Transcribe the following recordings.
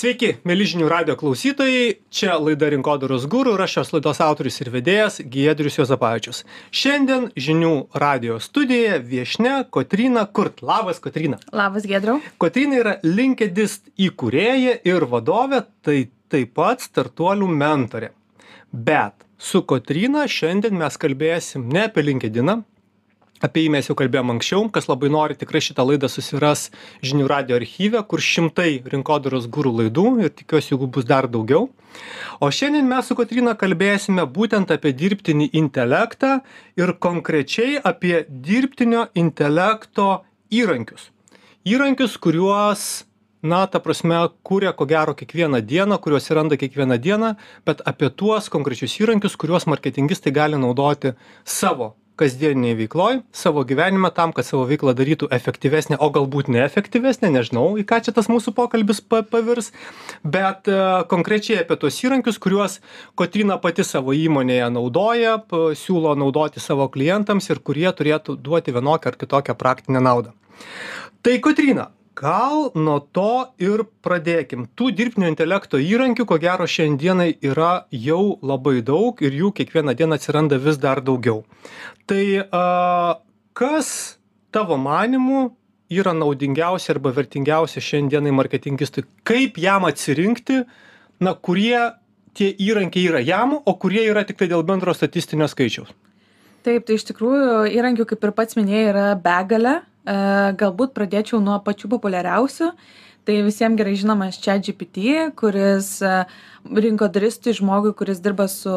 Sveiki, mėly žinių radio klausytojai, čia laida Rinkodaros gūrų ir aš šios laidos autorius ir vedėjas Giedrius Jozapavičius. Šiandien žinių radio studijoje viešne Kotrina Kurt. Labas, Kotrina. Labas, Giedriu. Kotrina yra LinkedIn įkūrėja ir vadovė, tai taip pat startuolių mentorė. Bet su Kotrina šiandien mes kalbėsim ne apie LinkedIn, apie jį mes jau kalbėjom anksčiau. Kas labai nori tikrai šitą laidą susiras žinių radijo archyve kur šimtai rinkodaros guru laidų ir tikiuosi jų bus dar daugiau. O šiandien mes su kotryna kalbėsime būtent apie dirbtinį intelektą ir konkrečiai apie dirbtinio intelekto įrankius. Įrankius kuriuos na ta prasme kuria ko gero kiekvieną dieną kuriuos randa kiekvieną dieną bet apie tuos konkrečius įrankius kuriuos marketingistai gali naudoti savo kasdieninėj veikloj savo gyvenime tam kad savo veiklą darytų efektyvesnę o galbūt neefektyvesnę nežinau į ką čia tas mūsų pokalbis pa pavirs bet e, konkrečiai apie tuos įrankius kuriuos kotryna pati savo įmonėje naudoja siūlo naudoti savo klientams ir kurie turėtų duoti vienokią ar kitokią praktinę naudą. Tai kotryna gal nuo to ir pradėkim. Tų dirbtinio intelekto įrankių ko gero šiandienai yra jau labai daug ir jų kiekvieną dieną atsiranda vis dar daugiau. Tai a kas tavo manymu yra naudingiausia arba vertingiausia šiandienai marketingistui? Kaip jam atsirinkti? Na kurie tie įrankiai yra jam o kurie yra tiktai dėl bendro statistinio skaičiaus? Taip, tai iš tikrųjų įrankių, kaip ir pats minėjai, yra begalė galbūt pradėčiau nuo pačių populiariausių. Tai visiems gerai žinomas čia GPT, kuris e, rinkodaristui, žmogui, kuris dirba su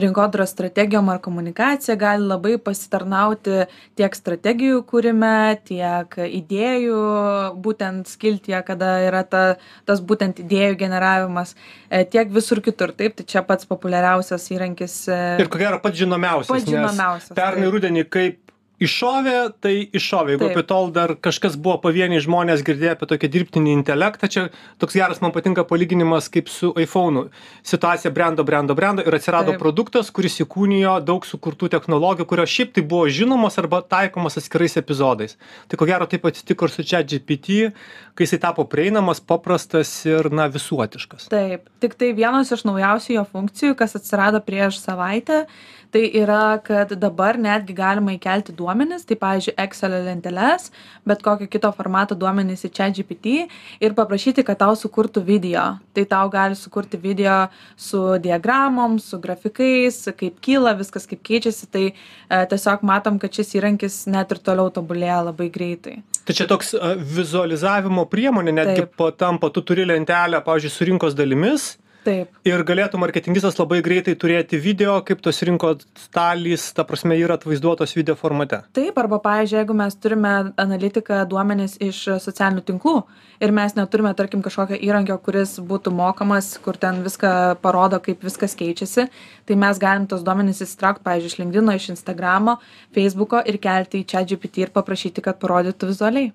rinkodaros strategijom ar komunikacija, gali labai pasitarnauti tiek strategijų kūrime, tiek idėjų būtent skiltyje, kada yra ta, tas būtent idėjų generavimas, e, tiek visur kitur. Taip, tai čia pats populiariausias įrankis. Ir ko gero pats žinomiausias. Pats žinomiausias. Pernai rudenį, kaip iššovė tai iššovė. Jeigu apie tol dar kažkas buvo pavieniai žmonės girdėję apie tokį dirbtinį intelektą čia toks geras man patinka palyginimas kaip su aifounu situacija brendo brendo brendo ir atsirado produktas kuris įkūnijo daug sukurtų technologijų kurios šiaip tai buvo žinomos arba taikomos atskirais epizodais. Tai ko gero taip atsitiko ir su chat gpt kai jisai tapo prieinamas paprastas ir na visuotiškas. Taip. Tiktai vienos iš naujausių jo funkcijų kas atsirado prieš savaitę tai yra kad dabar netgi galima įkelti duomenis tai pavyzdžiui ekselio lenteles bet kokio kito formato duomenis į chat gpt ir paprašyti kad tau sukurtų video. Tai tau gali sukurti video su diagramom su grafikais kaip kyla viskas kaip keičiasi. Tai e, tiesiog matom kad šis įrankis net ir toliau tobulėja labai greitai. Tai čia toks e, vizualizavimo priemonė netgi patampa tu turi lentelę pavyzdžiui su rinkos dalimis taip. Ir galėtų marketingistas labai greitai turėti video kaip tos rinkos dalys ta prasme yra atvaizduotos video formate. Taip arba pavyzdžiui jeigu mes turime analitiką duomenis iš socialinių tinklų ir mes neturime tarkim kažkokio įrankio kuris būtų mokamas kur ten viską parodo kaip viskas keičiasi tai mes galim tuos duomenis išsitraukt pavyzdžiui iš linkdino iš instagramo feisbuko ir kelti į chat gpt ir paprašyti kad parodytų vizualiai.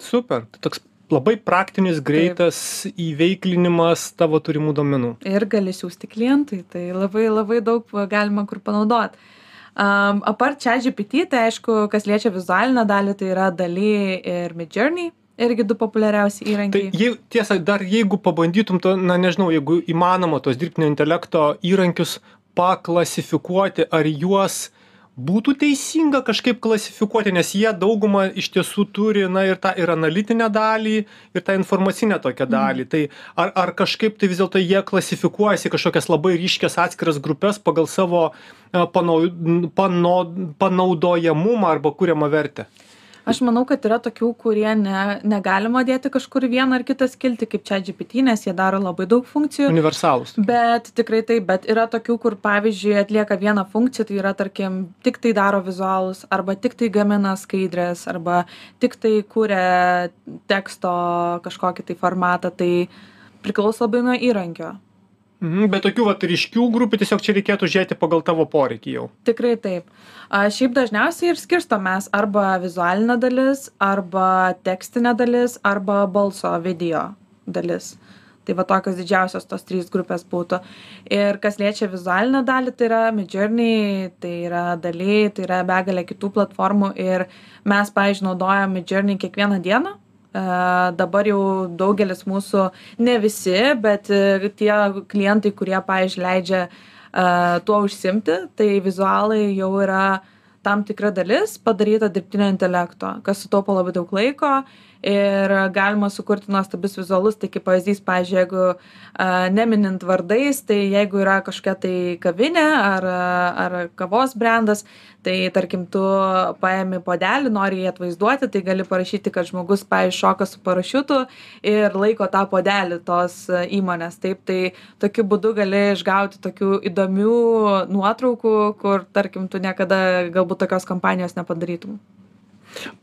Super. Toks labai praktinis greitas įveiklinimas tavo turimų duomenų. Ir gali siųsti klientui tai labai labai daug galima kur panaudot. Um, apart chat gpt tai aišku kas liečia vizualinę dalį tai yra daly ir midjourney irgi du populiariausi įrankiai. Tai jei, tiesa, dar jeigu pabandytum, to, na nežinau, jeigu įmanoma tos dirbtinio intelekto įrankius paklasifikuoti, ar juos būtų teisinga kažkaip klasifikuoti nes jie daugumą iš tiesų turi na ir tą ir analitinę dalį ir tą informacinę tokią mhm. dalį tai ar ar kažkaip tai vis dėlto jie klasifikuojasi į kažkokias labai ryškias atskiras grupes pagal savo panau pano panaudojamumą arba kuriamą vertę aš manau kad yra tokių kurie ne negalima dėti kažkur į vieną ar kitą skiltį kaip chat gpt nes jie daro labai daug funkcijų. Universalūs. Bet tikrai taip bet yra tokių kur pavyzdžiui atlieka vieną funkciją tai yra tarkim tiktai daro vizualus arba tiktai gamina skaidres arba tiktai kuria teksto kažkokį tai formatą tai priklauso labai nuo įrankio bet tokių vat ryškių grupių tiesiog čia reikėtų žiūrėti pagal tavo poreikį jau. Tikrai taip. A, šiaip dažniausiai ir skirstom mes arba vizualinė dalis, arba tekstinė dalis, arba balso video dalis. Tai va tokios didžiausios tos trys grupės būtų. Ir kas liečia vizualinę dalį, tai yra Midjourney, tai yra daly, tai yra begalė kitų platformų ir mes, pavyzdžiui, naudojam Midjourney kiekvieną dieną dabar jau daugelis mūsų, ne visi, bet e, tie klientai, kurie, pavyzdžiui, leidžia tuo užsimti, tai vizualai jau yra tam tikra dalis padaryta dirbtinio intelekto, kas sutaupo labai daug laiko ir galima sukurti nuostabius vizualus tai kaip pavyzdys pavyzdžiui jeigu a, neminint vardais tai jeigu yra kažkokia tai kavinė ar ar kavos brendas tai tarkim tu paimi puodelį nori jį atvaizduoti tai gali parašyti kad žmogus pavyzdžiui šoka su parašiutu ir laiko tą puodelį tos įmonės. Taip tai tokiu būdu gali išgauti tokių įdomių nuotraukų kur tarkim tu niekada galbūt tokios kampanijos nepadarytum?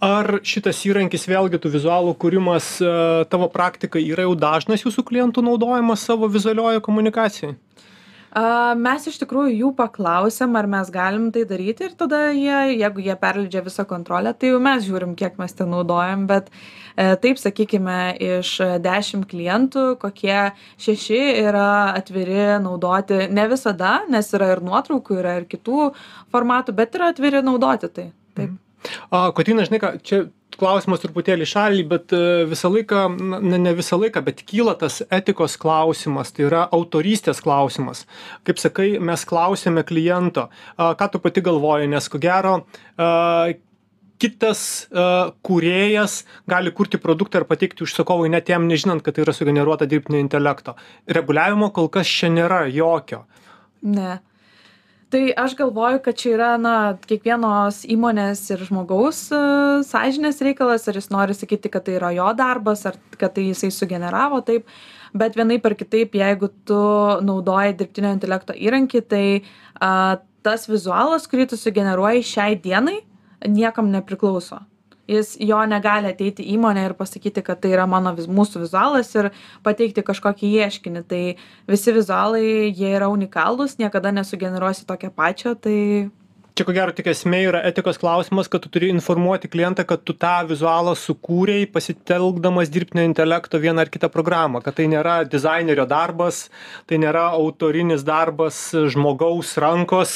Ar šitas įrankis vėlgi tų vizualų kūrimas e, tavo praktika yra jau dažnas jūsų klientų naudojamas savo vizualioje komunikacijai Mes iš tikrųjų jų paklausėm, ar mes galim tai daryti ir tada jie, jeigu jie perleidžia visą kontrolę, tai jau mes žiūrim, kiek mes ten naudojam, bet e, taip sakykime, iš dešimt klientų, kokie šeši yra atviri naudoti, ne visada, nes yra ir nuotraukų, yra ir kitų formatų, bet yra atviri naudoti tai. Taip. Mhm. A, Kotina, žinai ką, čia klausimas truputėlį šalį, bet e, visą laiką, ne, ne visą laiką, bet kyla tas etikos klausimas, tai yra autorystės klausimas. Kaip sakai, mes klausėme kliento, a, ką tu pati galvoji, nes ko gero, a, kitas uh, kūrėjas gali kurti produktą ir pateikti užsakovui net jam nežinant, kad tai yra sugeneruota dirbtinio intelekto. Reguliavimo kol kas čia nėra jokio. Ne tai aš galvoju kad čia yra na kiekvienos įmonės ir žmogaus e, sąžinės reikalas ar jis nori sakyti kad tai yra jo darbas ar kad tai jisai sugeneravo taip. Bet vienaip ar kitaip jeigu tu naudoji dirbtinio intelekto įrankį tai a, tas vizualas kurį tu sugeneruoji šiai dienai niekam nepriklauso jis jo negali ateiti į įmonę ir pasakyti kad tai yra mano mūsų vizualas ir pateikti kažkokį ieškinį. Tai visi vizualai jie yra unikalūs niekada nesugeneruosi tokio pačio tai čia ko gero tik esmė yra etikos klausimas kad tu turi informuoti klientą kad tu tą vizualą sukūrei pasitelkdamas dirbtinio intelekto vieną ar kitą programą kad tai nėra dizainerio darbas tai nėra autorinis darbas žmogaus rankos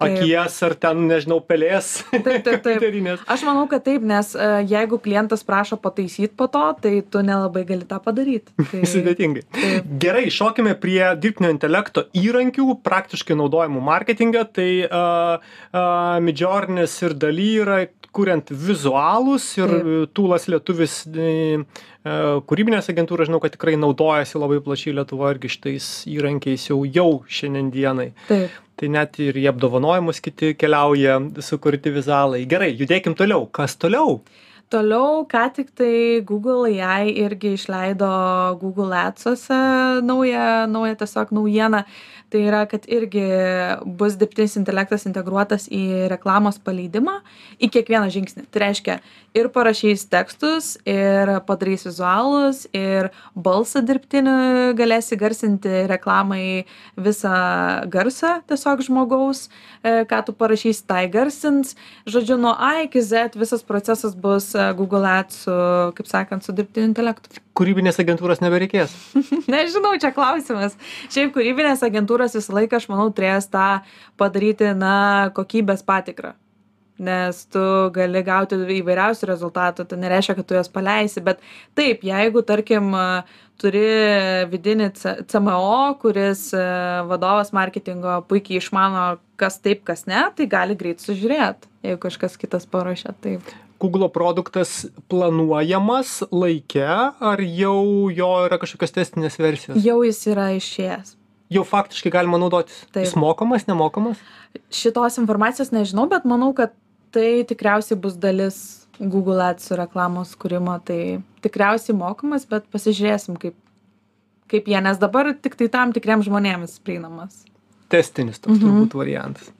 akies ar ten nežinau pelės taip taip taip. aš manau kad taip nes e, jeigu klientas prašo pataisyt po to tai tu nelabai gali tą padaryt. Tai sudėtingai. gerai šokime prie dirbtinio intelekto įrankių praktiškai naudojamų marketinge. Tai a Midjourne'is ir Daly yra kuriant vizualus ir Taip. tūlas lietuvis e, e, kūrybinės agentūros žinau, kad tikrai naudojasi labai plačiai Lietuvoje irgi šitais įrankiais jau, jau šiandien dienai. Taip. Tai net ir į apdovanojimus kiti keliauja sukurti vizualai. Gerai, judėkim toliau. Kas toliau? Toliau, ką tik tai Google AI irgi išleido Google Ads'ose naują, naują tiesiog naujieną tai yra kad irgi bus dirbtinis intelektas integruotas į reklamos paleidimą į kiekvieną žingsnį. Tai reiškia ir parašys tekstus ir padarys vizualus ir balsą dirbtinį galės įgarsinti reklamai visą garsą tiesiog žmogaus e, ką tu parašysi tą įgarsins. Žodžiu nuo a iki zet visas procesas bus e, google ads su kaip sakant su dirbtiniu intelektu kūrybinės agentūros nebereikės? Nežinau, čia klausimas. Šiaip kūrybinės agentūros visą laiką, aš manau, turės tą padaryti, na, kokybės patikrą. Nes tu gali gauti įvairiausių rezultatų, tai nereiškia, kad tu juos paleisi, bet taip, jeigu, tarkim, turi vidinį CMO, kuris e, vadovas marketingo puikiai išmano, kas taip, kas ne, tai gali greit sužiūrėti, jeigu kažkas kitas paruošia taip. Google produktas planuojamas laike, ar jau jo yra kažkokios testinės versijos? Jau jis yra išėjęs. Jau faktiškai galima naudotis. Taip. Jis mokamas, nemokamas? Šitos informacijos nežinau, bet manau, kad tai tikriausiai bus dalis Google Ads reklamos kūrimo. Tai tikriausiai mokamas, bet pasižiūrėsim, kaip, kaip jie, nes dabar tik tai tam tikriems žmonėms prieinamas. Testinis toks mhm. turbūt variantas.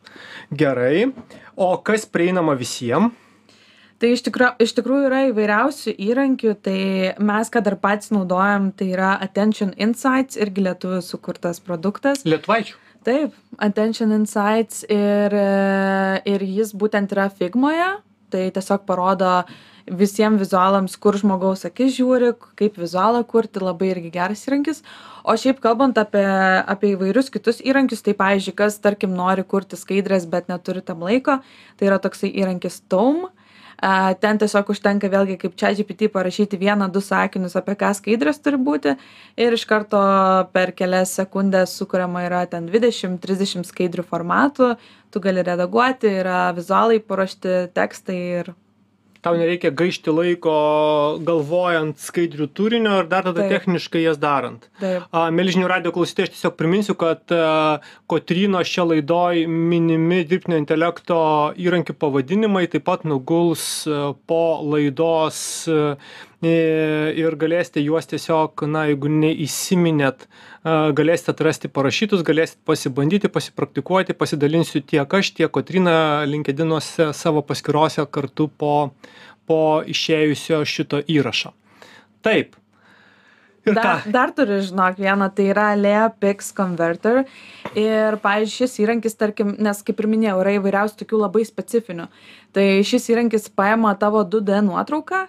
Gerai. O kas prieinama visiems? Tai iš tikro iš tikrųjų yra įvairiausių įrankių tai mes ką dar patys naudojam tai yra attention insights irgi lietuvių sukurtas produktas. Lietuvaičių? Taip attention insights ir ir jis būtent yra figmoje. Tai tiesiog parodo visiem vizualams kur žmogaus akis žiūri kaip vizualą kurti labai irgi geras įrankis. O šiaip kalbant apie apie įvairius kitus įrankius tai pavyzdžiui kas tarkim nori kurti skaidres bet neturi tam laiko tai yra toksai įrankis taum a, ten tiesiog užtenka vėlgi kaip čia GPT parašyti vieną, du sakinius, apie ką skaidrės turi būti. Ir iš karto per kelias sekundės sukuriama yra ten 20-30 skaidrių formatų, tu gali redaguoti, yra vizualai paruošti tekstai ir tau nereikia gaišti laiko galvojant skaidrių turinio ir dar tada techniškai jas darant. A, Melžinių radio klausytojai, aš tiesiog priminsiu, kad a, Kotrynos šia laidoj minimi dirbtinio intelekto įrankių pavadinimai taip pat nuguls a, po laidos i- ir galėsite juos tiesiog, na, jeigu neįsiminėt, a, galėsite atrasti parašytus, galėsite pasibandyti, pasipraktikuoti, pasidalinsiu tiek aš, tiek Kotrina linkedinuose savo paskirose kartu po, po išėjusio šito įrašo. Taip. Ir Dar, ką? dar turiu, žinok, vieną, tai yra Lea Pix Converter. Ir, pavyzdžiui, šis įrankis, tarkim, nes kaip ir minėjau, yra įvairiausių tokių labai specifinių. Tai šis įrankis paima tavo 2D nuotrauką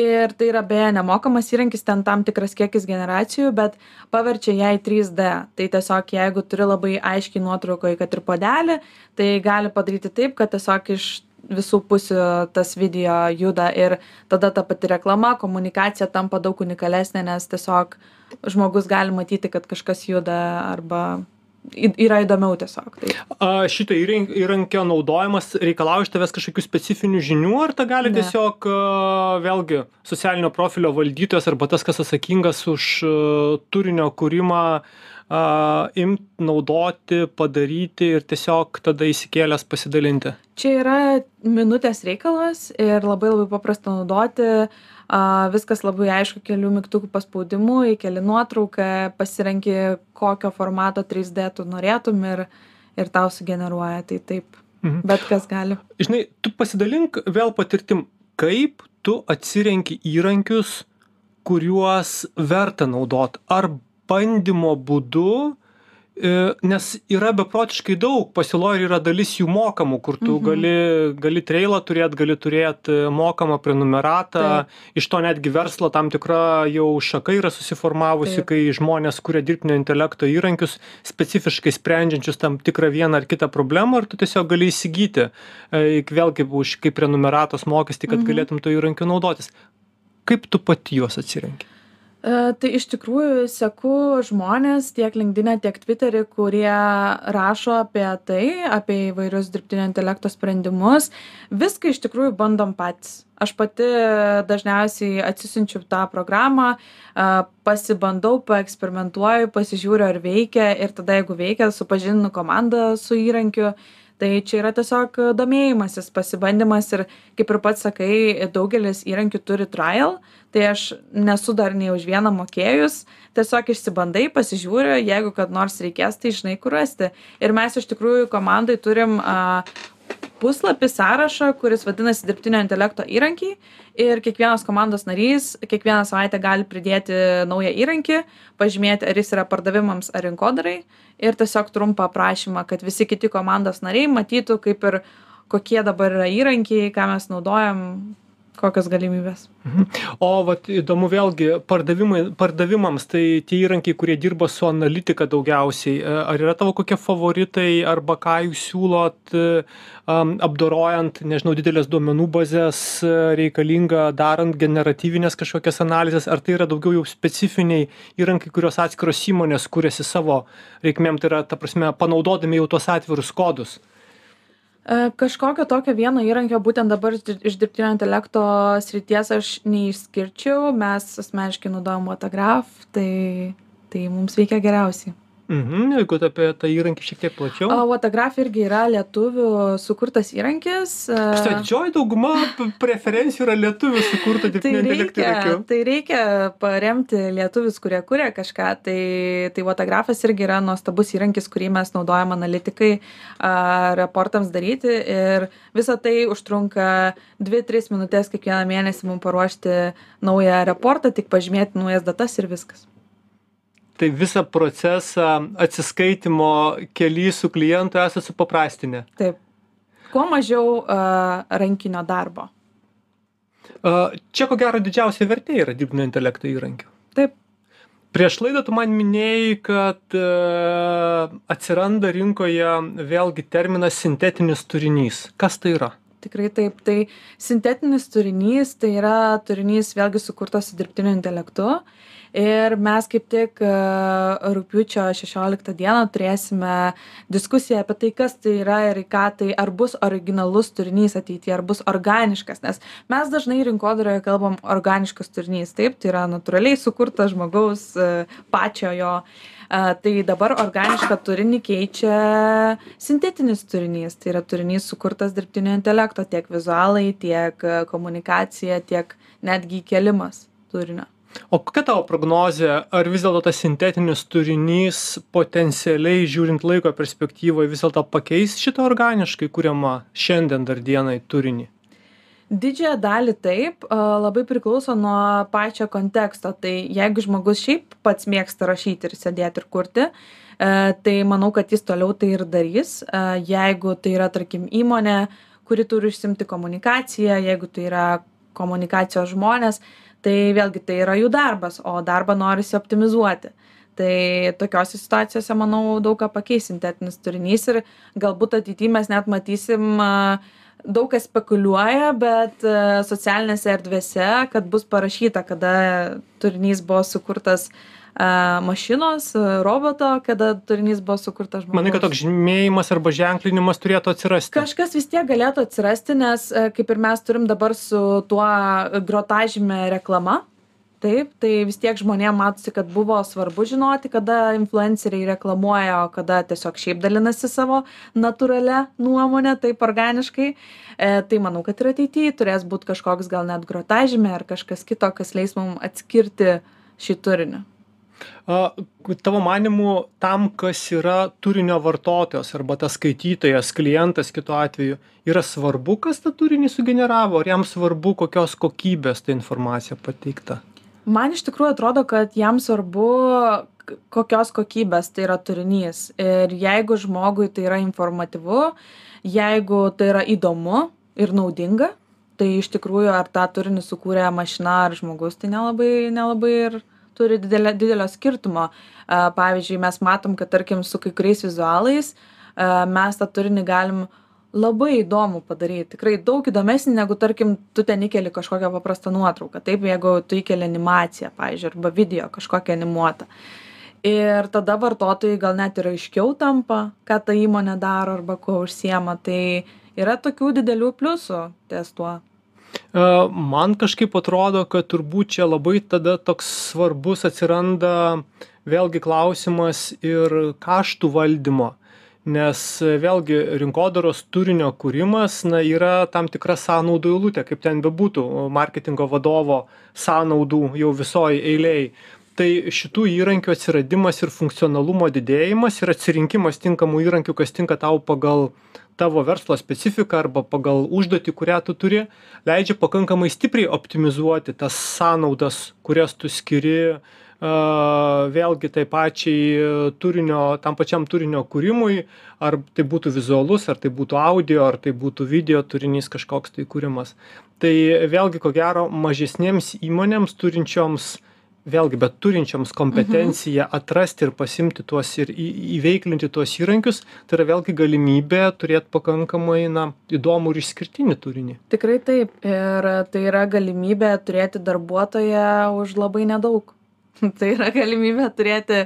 ir tai yra beje nemokamas įrankis, ten tam tikras kiekis generacijų, bet paverčia ją į 3D. Tai tiesiog jeigu turi labai aiškiai nuotraukoje, kad ir podelį, tai gali padaryti taip, kad tiesiog iš visų pusių tas video juda ir tada ta pati reklama, komunikacija tampa daug unikalesnė, nes tiesiog žmogus gali matyti, kad kažkas juda arba yra įdomiau tiesiog. Tai. A, šito įrank- įrankio naudojimas reikalauja iš tavęs kažkokių specifinių žinių, ar ta gali Ne. tiesiog, vėlgi, socialinio profilio valdytojas arba tas, kas atsakingas už turinio kūrimą, a, imt, naudoti, padaryti ir tiesiog tada įsikėlęs pasidalinti. Čia yra minutės reikalas ir labai labai paprasta naudoti. A, viskas labai aišku, kelių mygtukų paspaudimu, įkeli nuotrauką, pasirenki, kokio formato 3D tu norėtum ir, ir tau sugeneruoja. Tai taip, Mhm. bet kas gali. Žinai, tu pasidalink vėl patirtim, kaip tu atsirenki įrankius, kuriuos verta naudot. Ar bandymo būdu, e, nes yra beprotiškai daug, pasiūloje yra dalis jų mokamų, kur tu Mhm. gali, gali trailą turėti, gali turėti mokamą prenumeratą, Taip. iš to netgi verslo tam tikra jau šaka yra susiformavusi, Taip. kai žmonės kuria dirbtinio intelekto įrankius, specifiškai sprendžiančius tam tikrą vieną ar kitą problemą, ir tu tiesiog gali įsigyti, e, vėlgi už kaip prenumeratos mokestį, kad Mhm. galėtum to įrankiu naudotis. Kaip tu pati juos atsirenki? E, Tai iš tikrųjų seku žmonės tiek LinkedIn, tiek Twitter'į, kurie rašo apie tai, apie įvairius dirbtinio intelekto sprendimus. Viską iš tikrųjų bandom patys. Aš pati dažniausiai atsisinčiu tą programą, e, pasibandau, paeksperimentuoju, pasižiūriu, ar veikia ir tada, jeigu veikia, supažindinu komandą su įrankiu. Tai čia yra tiesiog domėjimasis, pasibandymas ir, kaip ir pats sakai, daugelis įrankių turi trial, tai aš nesu dar nei už vieną mokėjus, tiesiog išsibandai, pasižiūri, jeigu kad nors reikės, tai žinai, kur rasti. Ir mes iš tikrųjų komandai turim a, puslapį sąrašą, kuris vadinasi dirbtinio intelekto įrankiai. Ir kiekvienas komandos narys kiekvieną savaitę gali pridėti naują įrankį, pažymėti, ar jis yra pardavimams ar rinkodarai. Ir tiesiog trumpą aprašymą, kad visi kiti komandos nariai matytų, kaip ir kokie dabar yra įrankiai, ką mes naudojam, kokios galimybės. O vat įdomu vėlgi, pardavimams, tai tie įrankiai, kurie dirba su analitika daugiausiai, e, ar yra tavo kokie favoritai, arba ką jūs siūlot, e, apdorojant, nežinau, didelės duomenų bazės e, reikalinga, darant generatyvinės kažkokias analizės, ar tai yra daugiau jau specifiniai įrankiai, kurios atskiros įmonės kūrėsi savo reikmėm, tai yra, ta prasme, panaudodami jau tuos atvirus kodus. E, Kažkokio tokio vieno įrankio būtent dabar iš dir- iš dirbtinio intelekto srities aš neišskirčiau, mes asmeniškai naudojam Autograph, tai, tai mums veikia geriausiai. Mhm, jeigu apie tą įrankį šiek tiek plačiau. O Autograph irgi yra lietuvių sukurtas įrankis. e, Štai didžioji dauguma preferencijų yra lietuvių sukurta Tai dirbtinio intelekto reikia, įrankiu. tai reikia paremti lietuvius, kurie kuria kažką. Tai, tai Autografas irgi yra nuostabus įrankis, kurį mes naudojam analitikai a, raportams daryti. Ir visa tai užtrunka 2-3 minutės kiekvieną mėnesį mums paruošti naują raportą, tik pažymėti naujas datas ir viskas. Tai visą procesą atsiskaitimo kely su klientu esate supaprastinę. Taip. Kuo mažiau a, rankinio darbo. A, Čia ko gero didžiausia vertė yra dirbtinio intelekto įrankių. Taip. Prieš laidą tu man minėjai, kad e, atsiranda rinkoje vėlgi terminas sintetinis turinys. Kas tai yra? tikrai taip tai sintetinis turinys tai yra turinys vėlgi sukurtas su dirbtiniu intelektu ir mes kaip tik e, rugpjūčio šešioliktą dieną turėsime diskusiją apie tai kas tai yra ir į ką tai ar bus originalus turinys ateity ar bus organiškas nes mes dažnai rinkodaroje kalbam organiškas turinys. Taip tai yra natūraliai sukurtas žmogaus e, pačio jo tai dabar organišką turinį keičia sintetinis turinys. Tai yra turinys sukurtas dirbtinio intelekto tiek vizualai tiek komunikacija tiek netgi įkėlimas turinio o kokia tavo prognozė ar vis dėlto tas sintetinis turinys potencialiai žiūrint laiko perspektyvoj vis dėlto pakeis šitą organiškai kuriamą šiandien dar dienai turinį? Didžiąją dalį taip labai priklauso nuo pačio konteksto. Tai jeigu žmogus šiaip pats mėgsta rašyti ir sėdėti ir kurti e, tai manau kad jis toliau tai ir darys. E, jeigu tai yra tarkim įmonė kuri turi užsiimti komunikacija jeigu tai yra komunikacijos žmonės tai vėlgi tai yra jų darbas o darbą norisi optimizuoti. Tai tokiose situacijose manau daug ką pakeis sintetinis turinys ir galbūt ateity mes net matysim daug kas spekuliuoja bet socialinėse erdvėse kad bus parašyta kada turinys buvo sukurtas mašinos, roboto, kada turinys buvo sukurtas žmogaus. Manai, kad toks žymėjimas arba ženklinimas turėtų atsirasti? Kažkas vis tiek galėtų atsirasti, nes kaip ir mes turim dabar su tuo grotažymė reklama, taip tai vis tiek žmonėm matosi kad buvo svarbu žinoti kada influenceriai reklamuoja o kada tiesiog šiaip dalinasi savo natūralia nuomone taip organiškai e, tai manau kad ir ateity turės būt kažkoks gal net grotažymė ar kažkas kito kas leis mum atskirti šį turinį a tavo manymu tam kas yra turinio vartotojas arba tas skaitytojas klientas kitu atveju yra svarbu kas tą turinį sugeneravo ar jam svarbu kokios kokybės ta informacija pateikta? Man iš tikrųjų atrodo kad jam svarbu kokios kokybės tai yra turinys. Ir jeigu žmogui tai yra informatyvu jeigu tai yra įdomu ir naudinga tai iš tikrųjų ar tą turinį sukūrė mašina ar žmogus tai nelabai nelabai ir turi didelę didelio skirtumo. Pavyzdžiui mes matom kad tarkim su kai kuriais vizualais mes tą turinį galim labai įdomu padaryt tikrai daug įdomesnį negu tarkim tu ten įkeli kažkokią paprastą nuotrauką. Taip jeigu tu įkeli animaciją pavyzdžiui arba video kažkokią animuotą. Ir tada vartotojui gal net ir aiškiau tampa ką ta įmonė daro arba kuo užsiema. Tai yra tokių didelių pliusų ties tuo Man kažkaip atrodo, kad turbūt čia labai tada toks svarbus atsiranda vėlgi klausimas ir kaštų valdymo. Nes vėlgi rinkodaros turinio kūrimas na yra tam tikra sąnaudų eilutė kaip ten bebūtų marketingo vadovo sąnaudų jau visoj eilėj. Tai šitų įrankių atsiradimas ir funkcionalumo didėjimas ir atsirinkimas tinkamų įrankių kas tinka tau pagal tavo verslo specifiką arba pagal užduotį kurią tu turi leidžia pakankamai stipriai optimizuoti tas sąnaudas kurias tu skiri vėlgi tai pačiai turinio tam pačiam turinio kūrimui. Ar tai būtų vizualus ar tai būtų audio ar tai būtų video turinys kažkoks tai kūrimas. Tai vėlgi ko gero mažesnėms įmonėms turinčioms vėlgi bet turinčioms kompetenciją atrasti ir pasiimti tuos ir į įveiklinti tuos įrankius tai yra vėlgi galimybė turėt pakankamai na įdomų ir išskirtinį turinį. Tikrai taip. Ir tai yra galimybė turėti darbuotoją už labai nedaug. Tai yra galimybė turėti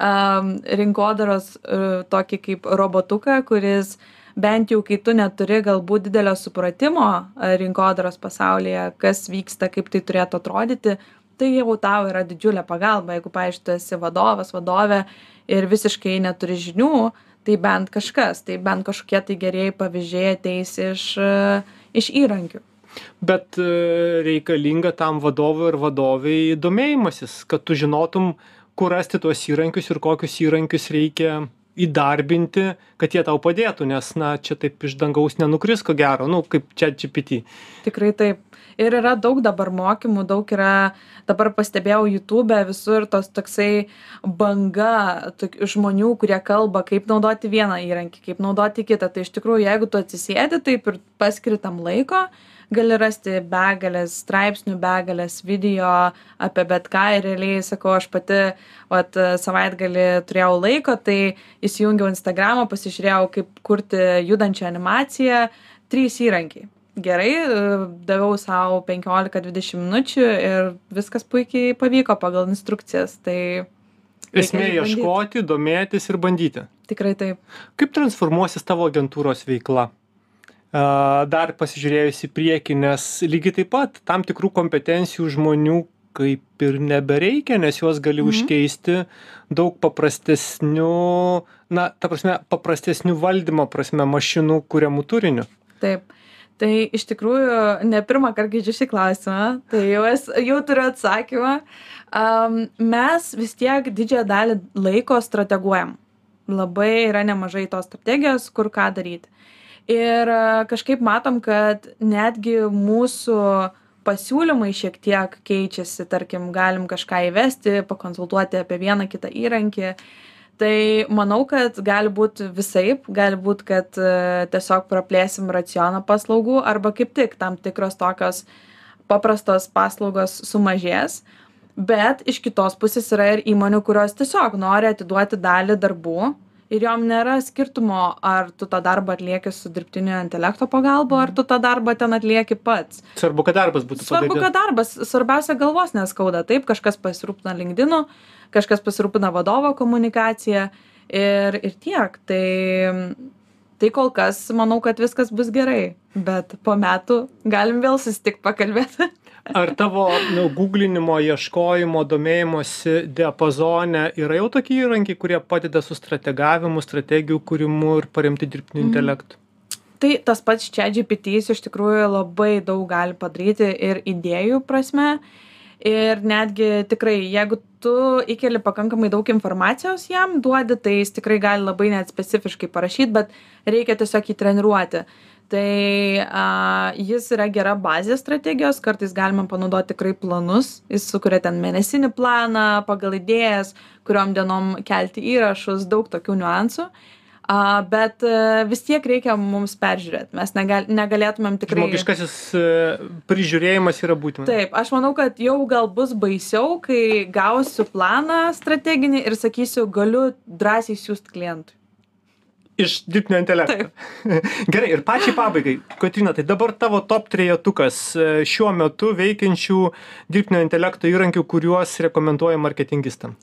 um, rinkodaros uh, tokį kaip robotuką, kuris bent jau kai tu neturi galbūt didelio supratimo rinkodaros pasaulyje, kas vyksta, kaip tai turėtų atrodyti, tai jau tau yra didžiulė pagalba. Jeigu, pavyzdžiui, tu esi vadovas, vadovė ir visiškai neturi žinių, tai bent kažkas, tai bent kažkokie tai gerieji pavyzdžiai ateis iš, iš įrankių bet e, reikalinga tam vadovui ir vadovei domėjimasis kad tu žinotum kur rasti tuos įrankius ir kokius įrankius reikia įdarbinti kad jie tau padėtų nes na čia taip iš dangaus nenukris ko gero nu kaip chatgpt. Tikrai taip. Ir yra daug dabar mokymų daug yra dabar pastebėjau jutube visur tos toksai banga tok žmonių kurie kalba kaip naudoti vieną įrankį kaip naudoti kitą. Tai iš tikrųjų jeigu tu atsisėdi taip ir paskiri tam laiko gali rasti begales straipsnių begales video apie bet ką ir realiai sakau aš pati vat savaitgalį turėjau laiko tai įsijungiau instagramą pasižiūrėjau kaip kurti judančią animaciją trys įrankiai gerai, daviau savo 15-20 minučių ir viskas puikiai pavyko pagal instrukcijas. Tai Esmė ieškoti, domėtis ir bandyti. Tikrai taip. Kaip transformuosis tavo agentūros veikla? Dar pasižiūrėjus į priekį, nes lygiai taip pat tam tikrų kompetencijų žmonių kaip ir nebereikia, nes juos gali mhm. užkeisti daug paprastesnių, na, ta prasme, paprastesnių valdymo prasme mašinų kuriamų turiniu. Taip. Tai iš tikrųjų ne pirmą kartą girdžiu šį klausimą, tai jau, es, jau turiu atsakymą. Um, mes vis tiek didžiąją dalį laiko strateguojam. Labai yra nemažai tos strategijos, kur ką daryti. Ir uh, kažkaip matom, kad netgi mūsų pasiūlymai šiek tiek keičiasi, tarkim, galim kažką įvesti, pakonsultuoti apie vieną kitą įrankį. Tai manau kad gali būt visaip. Gali būt kad e, tiesiog praplėsim racioną paslaugų arba kaip tik tam tikros tokios paprastos paslaugos sumažės. Bet iš kitos pusės yra ir įmonių kurios tiesiog nori atiduoti dalį darbų ir jom nėra skirtumo ar tu tą darbą atlieki su dirbtinio intelekto pagalba ar tu tą darbą ten atlieki pats svarbu kad darbas būtų svarbu kad darbas svarbiausia galvos neskauda taip kažkas pasirūpina linkdinu kažkas pasirūpina vadovo komunikacija ir, ir tiek. Tai, tai kol kas manau, kad viskas bus gerai, bet po metų galim vėl susitikti pakalbėti. Ar tavo nu, googlinimo, ieškojimo, domėjimosi diapazone yra jau tokie įrankiai, kurie padeda su strategavimu, strategijų kūrimu ir paremti dirbtiniu mm. intelektu? Tai tas pats čia GPT iš tikrųjų labai daug gali padaryti ir idėjų prasme. Ir netgi tikrai, jeigu tu įkeli pakankamai daug informacijos jam duodi tai jis tikrai gali labai net specifiškai parašyt bet reikia tiesiog jį treniruoti tai a, jis yra gera bazė strategijos kartais galima panaudoti tikrai planus. Jis sukuria ten mėnesinį planą pagal idėjas kuriom dienom kelti įrašus daug tokių niuansų. A bet e, vis tiek reikia mums peržiūrėt. Mes negal negalėtumėm tikrai žmogiškasis e, prižiūrėjimas yra būtinas taip aš manau kad jau gal bus baisiau kai gausiu planą strateginį ir sakysiu galiu drąsiai siųst klientui iš dirbtinio intelekto. Gerai, ir pačiai pabaigai, Kotrina, tai dabar tavo top trejetukas e, šiuo metu veikiančių dirbtinio intelekto įrankių, kuriuos rekomenduoja marketingistam.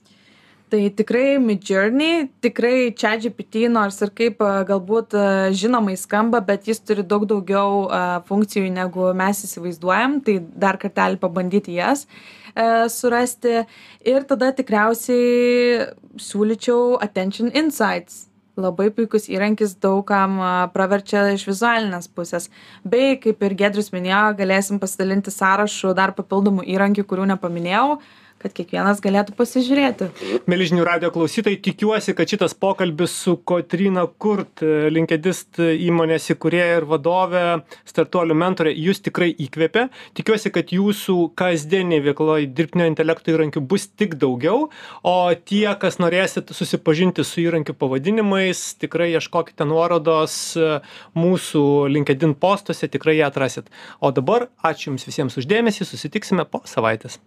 Tai tikrai midjourney tikrai chatgpt nors ir kaip galbūt žinomai skamba bet jis turi daug daugiau funkcijų negu mes įsivaizduojam tai dar kartelį pabandyti jas e, surasti. Ir tada tikriausiai siūlyčiau attention insights labai puikus įrankis daug kam praverčia iš vizualinės pusės. Bei kaip ir giedrius minėjo galėsim pasidalinti sąrašu dar papildomų įrankių kurių nepaminėjau kad kiekvienas galėtų pasižiūrėti. Mėly žinių radio klausytojai, tikiuosi, kad šitas pokalbis su Kotrina Kurt, linkedist įmonės įkūrėja ir vadovė, startuolių mentorė, jūs tikrai įkvėpė. Tikiuosi, kad jūsų kasdienė veikloje dirbtinio intelekto įrankių bus tik daugiau, o tie, kas norėsit susipažinti su įrankių pavadinimais, tikrai ieškokite nuorodos mūsų LinkedIn postuose, tikrai ją atrasit. O dabar ačiū Jums visiems uždėmesį, susitiksime po savaitės.